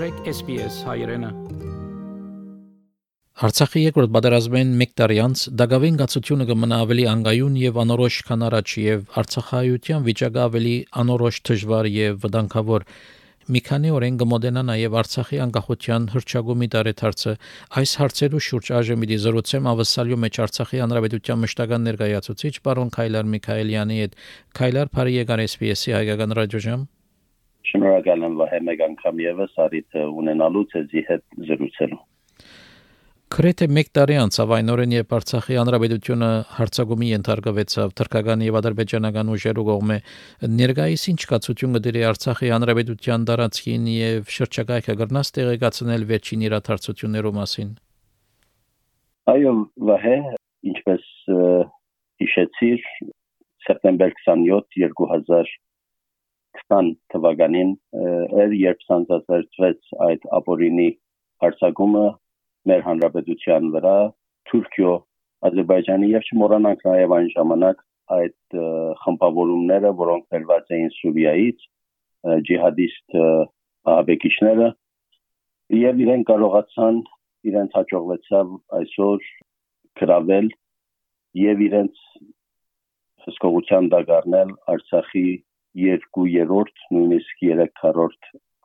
մտրեք SPS հայրենը։ Արցախի երկրորդ պատերազմեն 1 տարի անց Դագավին գացությունը կմնա ավելի անգայուն եւ անորոշ քան առաջ եւ Արցախայության վիճակը ավելի անորոշ դժվար եւ վտանգավոր մի քանի օրեն կմոդենա նաև Արցախի անկախության հրճագումի տարեթարցը այս հարցերու շուրջ այժմ իդի զրուցեմ ավսալյու մեջ Արցախի հանրապետության մշտական ներկայացուցիչ պարոն Քայլար Միքայելյանի հետ Քայլար Փարի եկար SPS-ի հայկական ռադիոժամ Շնորհակալ եմ Վահե մեկ անգամ եւս արիթ ունենալու ցեզի հետ զրուցելու։ Քրեթե 1 տարի անցավ այն օրեն, երբ Արցախի հանրապետությունը հարցագումի ենթարկվեցավ. Թրկական եւ ադրբեջանական ուժերու կողմէ ներկայիս ինչ կացություն կդրի Արցախի հանրապետության դարածքին եւ շրջակայքը գրնաս տեղեկացնել վերջին իրադարձություններու մասին։ Այո, վահե, ինչպես հիշեցիր, սեպտեմբեր 27 2000 2020 թվականին էր երբ սանձազերծվեց այդ ապօրինի հարցակումը մեր հանրապետության վրա Թուրքիո Ադրբեջանի եւ չմոռանանք նաեւ այն ժամանակ այդ խմբավորումները, որոնք վերված էին Սուրիայից, ջիհադիստ ահաբեկիչները եւ իրեն կարողացան իրենց հաջողվեցավ այսօր գրավել եւ իրենց հսկողության դագարնել Արցախի 2/3, նույնիսկ 3/4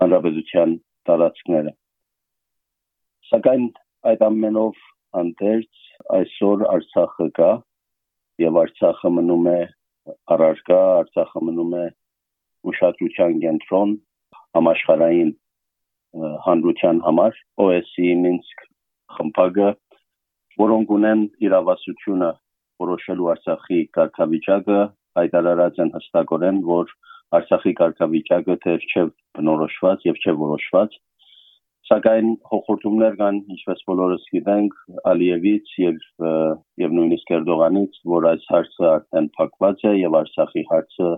հանրապետության տարածքները։ Սակայն այդ ամենով հանդերձ այսօր Արցախը կա եւ Արցախը մնում է առարկա, Արցախը մնում է ուշադրության կենտրոն համաշխարհային հանրության համար OSCE Minsk խմբագը որոնք ունեն իրավասությունը որոշելու Արցախի կարգավիճակը հայտարարած են հստակորեն, որ Արցախի կարգավիճակը դեռ չէ բնորոշված եւ չէ որոշված սակայն հոխորտումներ կան ինչպես բոլորս գիտենք Ալիևից եւ եւ նույնիսկ Էրդողանից որ այս հարցը արդեն փակված է եւ Արցախի հարցը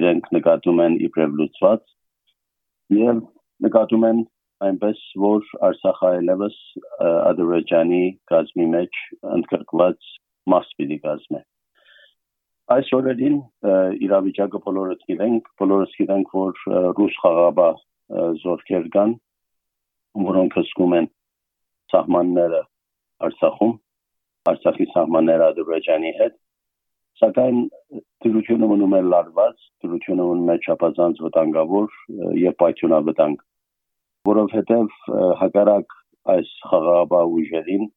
իրենք նկատում են իբրև լուծված եւ նկատում են այնպես որ Արցախը այլևս Ադրբեջանի գազի մեջ ընդգրկված մաս պիտի կազմի Այս օրերին իրավիճակը բոլորս գիտենք, բոլորս գիտենք, որ ռուս խաղաբա զորքեր կան, որոնք հսկում են սահմանները Արցախում, Արցախի սահմանները Ադրբեջանի հետ, սակայն դրությունը մնում է լարված, դրությունը մնում է չափազանց վտանգավոր եւ պայթյունավտանգ, որովհետեւ հակառակ այս խաղաղաբա ուժերին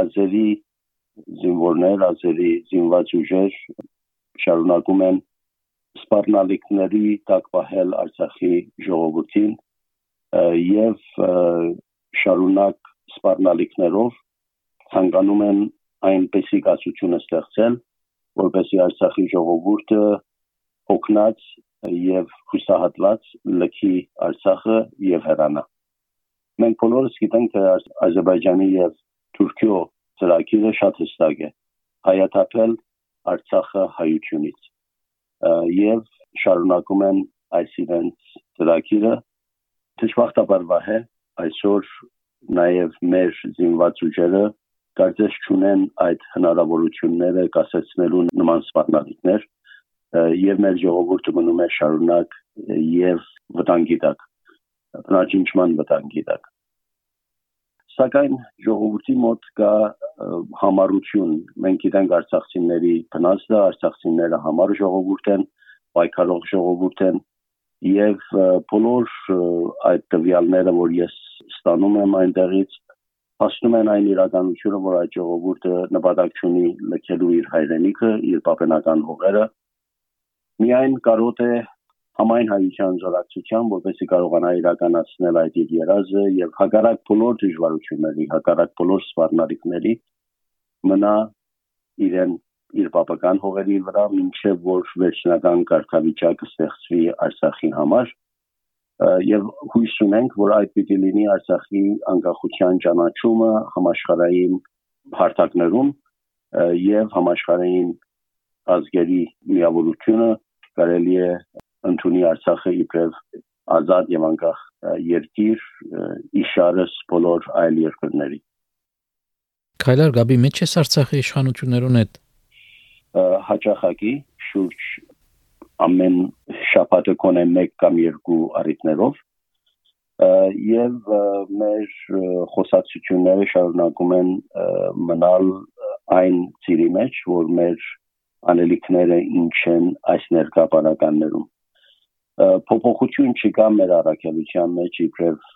ազերի զինվորներ, ազերի զինված ուժեր շարունակում են սպառնալիքների տակ պահել Արցախի ժողովրդին եւ շարունակ սպառնալիքներով ցանկանում են այնպեսի գացություն ստեղծել, որպեսզի Արցախի ժողովուրդը հոգնած եւ հուսահատված լքի Արցախը եւ հրանա։ Մենք բոլորս գիտենք, թե Ադրբեջանի եւ Թուրքիո ծրագիրը շատ հստակ է հայաթափել Արցախը հայությունից եւ շարունակում են այս իրենց ծրագիրը դժբախտաբար վահե այսօր նաեւ մեր զինված ուժերը կարծես չունեն այդ հնարավորությունները կասեցնելու նման սպառնալիքներ եւ մեր ժողովուրդը մնում է շարունակ եւ վտանգի տակ բնաջնջման վտանգի տակ սակայն ժողովրդի մոտ կա համառություն մենք գիտենք արցախցիների բնազդը արցախցիները համառ ժողովուրդ են պայքարող ժողովուրդ են եւ բոլոր այդ տվյալները որ ես ստանում եմ այնտեղից հասնում են այն իրականությունը որ այդ ժողովուրդը նպատակ ունի լքելու իր հայրենիքը իր պապենական հողերը միայն կարոտ է համայն հայության զորակցության, որպեսզի կարողանա իրականացնել այդ իր երազը եւ հակառակ բոլոր դժվարությունների, հակառակ բոլոր սպառնալիքների մնա իրեն իր պապական հողերի վրա մինչև որ վերջնական կարգավիճակը ստեղծվի Արցախի համար եւ հույս ունենք որ այդ պիտի լինի Արցախի անկախության ճանաչումը համաշխարհային հարթակներում եւ համաշխարհային ազգերի միավորությունը կարելի է ընդունի Արցախը իբրև ազատ եւ անկախ երկիր իշարս բոլոր այլ երկրների Քայլար Գաբի մեջ է Արցախի իշխանություններուն հետ հաճախակի շուրջ ամեն շաբաթը կոնե մեկ կամ երկու առիթներով եւ մեր խոսակցությունները շարունակում են մնալ այն ծիրի մեջ, որ մեր անելիքները ինչ են այս ներկա բանականներում փոփոխություն չկա մեր առաքելության մեջ իբրև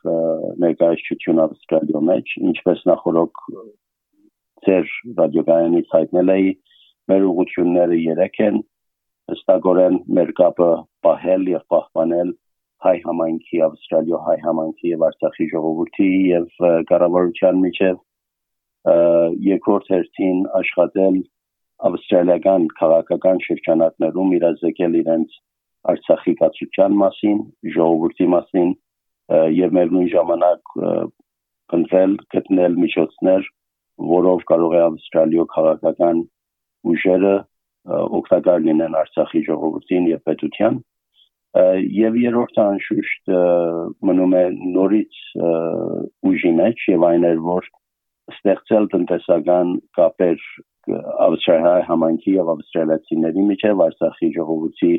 ներկայացություն ավստրալիո մեջ ինչպես նախորդ ծեր ռադիոգայանից հայտնել էի մեր ուղությունները երեք են հստակորեն մեր կապը պահել եւ պահպանել հայ համայնքի, Ավստրալիո հայ համայնքի եւ Արցախի ժողովրդի եւ կառավարության միջև երկրորդ հերթին աշխատել ավստրալիական քաղաքական շրջանակներում իրազեկել իրենց Արցախի կացության մասին, ժողովրդի մասին եւ միևնույն ժամանակ կընտրել գտնել միջոցներ, որով կարող է Ավստրալիո քաղաքական ուժերը օգտակար լինեն Արցախի ժողովրդին եւ պետության եւ երրորդը անշուշտ մնում է նորից ուժի մեջ եւ այն էր որ ստեղծել տնտեսական կապեր ավստրալիայի համայնքի եւ ավստրալիացիների միջև Արցախի ժողովրդի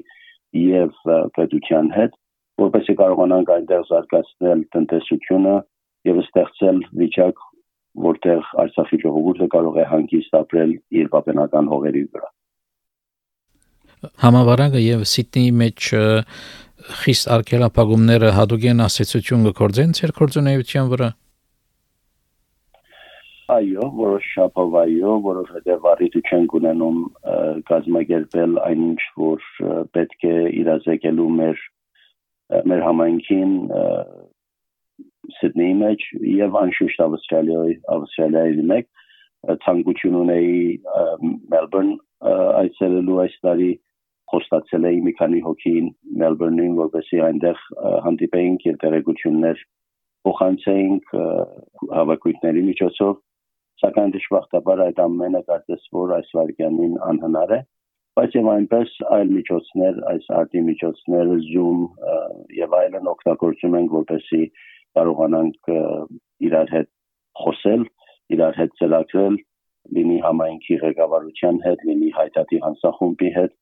եւ պետության հետ որպեսզի կարողանանք այնտեղ զարգացնել տնտեսությունը եւ ստեղծել վիճակ որտեղ Արցախի ժողովուրդը կարող է հանգիստ ապրել իր պապենական հողերի վրա Համավարակը եւ Սիդնեի մեջ խիստ արկելապագումները հadogen ասեցություն գործեն ծեր կորձունեության վրա այո որոշ շապով այո որովհետեւ առիթ չենք ունենում գազམ་ագերբել այնինչ որ պետք է իրազեկելու մեր մեր համայնքին Սիդնեի մեջ եւ անշուշտ Ավստրալիայի Ավստրալիայի մեջ ցանկություն ունեի Մելբուրն այցելելու այս տարի խոստացել էի մի քանի հոգին Մելբուրնին, որպեսզի այնտեղ հանդիպեինք եւ տեղեկություններ փոխանցեինք հավաքույթների միջոցով, սակայն դժբախտաբար այդ ամենը կարծես որ այս վարքյանին անհնար է բայց եւ այնպես այլ միջոցներ, այս արտի միջոցներ, Zoom եւ այլն օգտագործում ենք, որպեսզի կարողանանք իրար հետ խոսել, իրար հետ ծրագրել, լինի համայնքի ղեկավարության հետ, լինի հայտարարի հանձախումբի հետ,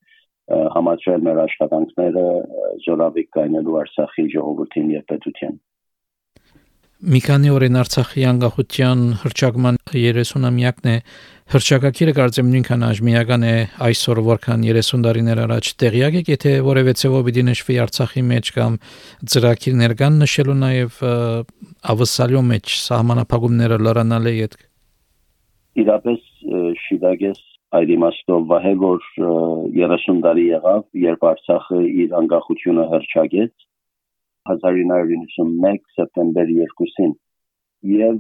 համաձայնել մեր աշխատանքները զորավիկ կայնելու Արցախի ժողովրդին եւ պետության։ Մի քանի օրեն Արցախի անկախության հրճակման 30-ամյակն է հրճակակիրը կարծեմ նույնքան աժմիական է այսօր որքան 30 տարիներ առաջ տեղյակ եք եթե որևէ ցեվով պիտի նշվի Արցախի մեջ կամ ծրագիրներ կան նշելու նաև ավսալյո մեջ սահմանափակումները լրանալի հետ իրապես շիդագես այդ իմաստով վահե որ 30 տարի եղավ երբ Արցախը իր անկախությունը հրճակեց 1991 սեպտեմբեր 2-ին եւ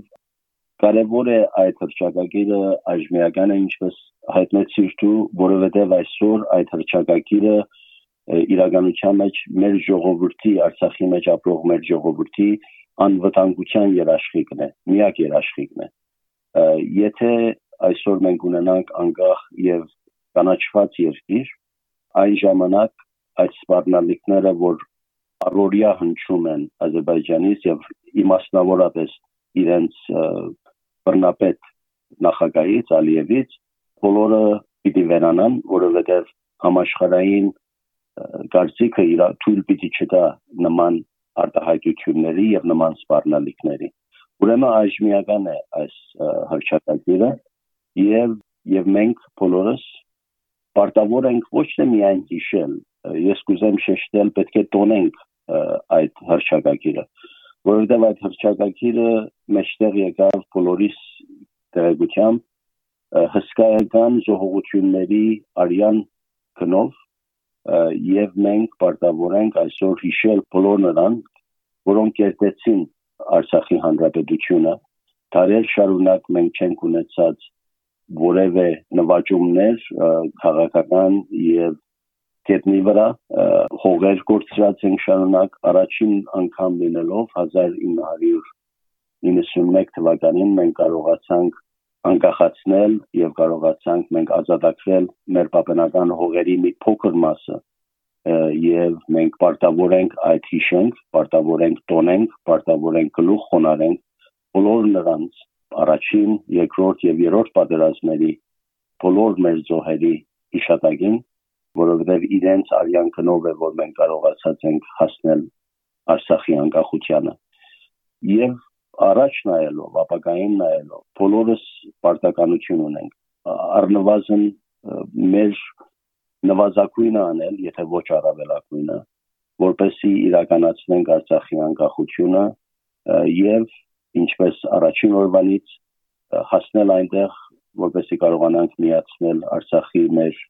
կարևոր է այդ հրճակագիրը այժմեական է ինչպես հայտնեցիր դու որովհետեւ այսօր այդ հրճակագիրը իրականության մեջ մեր ժողովրդի Արցախի մեջ ապրող մեր ժողովրդի անվտանգության երաշխիքն է միակ երաշխիքն է եթե այսօր մենք ունենանք անկախ եւ կանաչված երկիր, այն ժամանակ այդ սպառնալիքները, որ առօրյա հնչում են Ադրբեջանից եւ իմաստնավորապես իրենց բռնապետ նախագահից Ալիևից, բոլորը պիտի վերանան, որովհետեւ համաշխարհային կարծիքը իր թույլ պիտի չտա նման արտահայտությունների եւ նման սպառնալիքների։ Ուրեմն այժմիական է այս հրճակագիրը եւ եւ մենք բոլորս պարտավոր ենք ոչ թե միայն հիշել, ես կուզեմ շեշտել, պետք է տոնենք այդ հրճակագիրը, որովհետեւ այդ հրճակագիրը մեջտեղ եկավ բոլորիս տեղեկությամբ հսկայական ժողովությունների արյան քնով եւ մենք պարտավոր ենք այսօր հիշել բոլոր նրանք, որոնք կերտեցին Արցախի հանրապետությունը, տարեր շարունակ մենք չենք ունեցած որևէ նվաճումներ քաղաքական եւ կետնի վրա հողեր կորցրած են շարունակ առաջին անգամ լինելով 1991 թվականին մենք կարողացանք անկախացնել եւ կարողացանք մենք ազատագրել մեր պապենական հողերի մի փոքր մասը եւ մենք պարտավոր ենք այդ հիշենք, պարտավոր ենք տոնենք, պարտավոր ենք գլուխ խոնարենք բոլոր նրանց առաջին, երկրորդ եւ երրորդ պատերազմների բոլոր մեր զոհերի իշատագին, որովհետեւ իրենց արյան քնով է որ մենք կարողացած ենք հասնել Արցախի անկախությանը։ եւ առաջ նայելով, ապագային նայելով, բոլորս պարտականություն ունենք առնվազն մեր նվազագույնը անել, եթե ոչ առավելագույնը, որպեսի իրականացնենք Արցախի անկախությունը եւ ինչպես առաջին օրվանից հասնել այնտեղ, որպեսի կարողանանք միացնել Արցախի մեր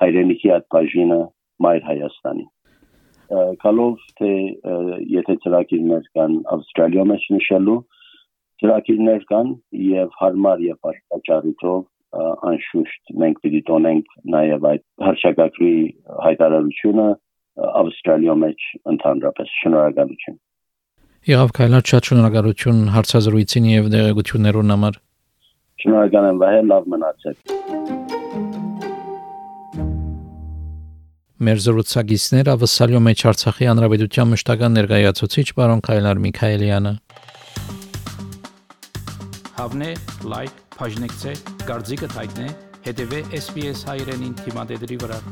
հայրենիքի այդ բաժինը Մայր Հայաստանի կալով թե եթե ծրագիրներ կան Ավստրալիա մեջ նշելու ծրագիրներ կան եւ հարմար եւ պատճառիթով անշուշտ մենք պիտի տոնենք նաեւ այդ հարցակագրի հայտարարությունը Ավստրալիա մեջ ընդհանրապես շնորհակալություն Եղավ քայլած շատ շնորհակալություն հարցազրույցին եւ դերակցություններուն համար Շնորհակալ եմ վահե լավ մնացեք Մեր զրուցակիցները վսալյո մեջ Արցախի հանրապետության մշտական ներկայացուցիչ պարոն Քայլար Միքայելյանը Հավնե լայք, բաժնեկցե, դարձիկը թայտնե, հետեւե SPS հայրենին թիմադեդի վրա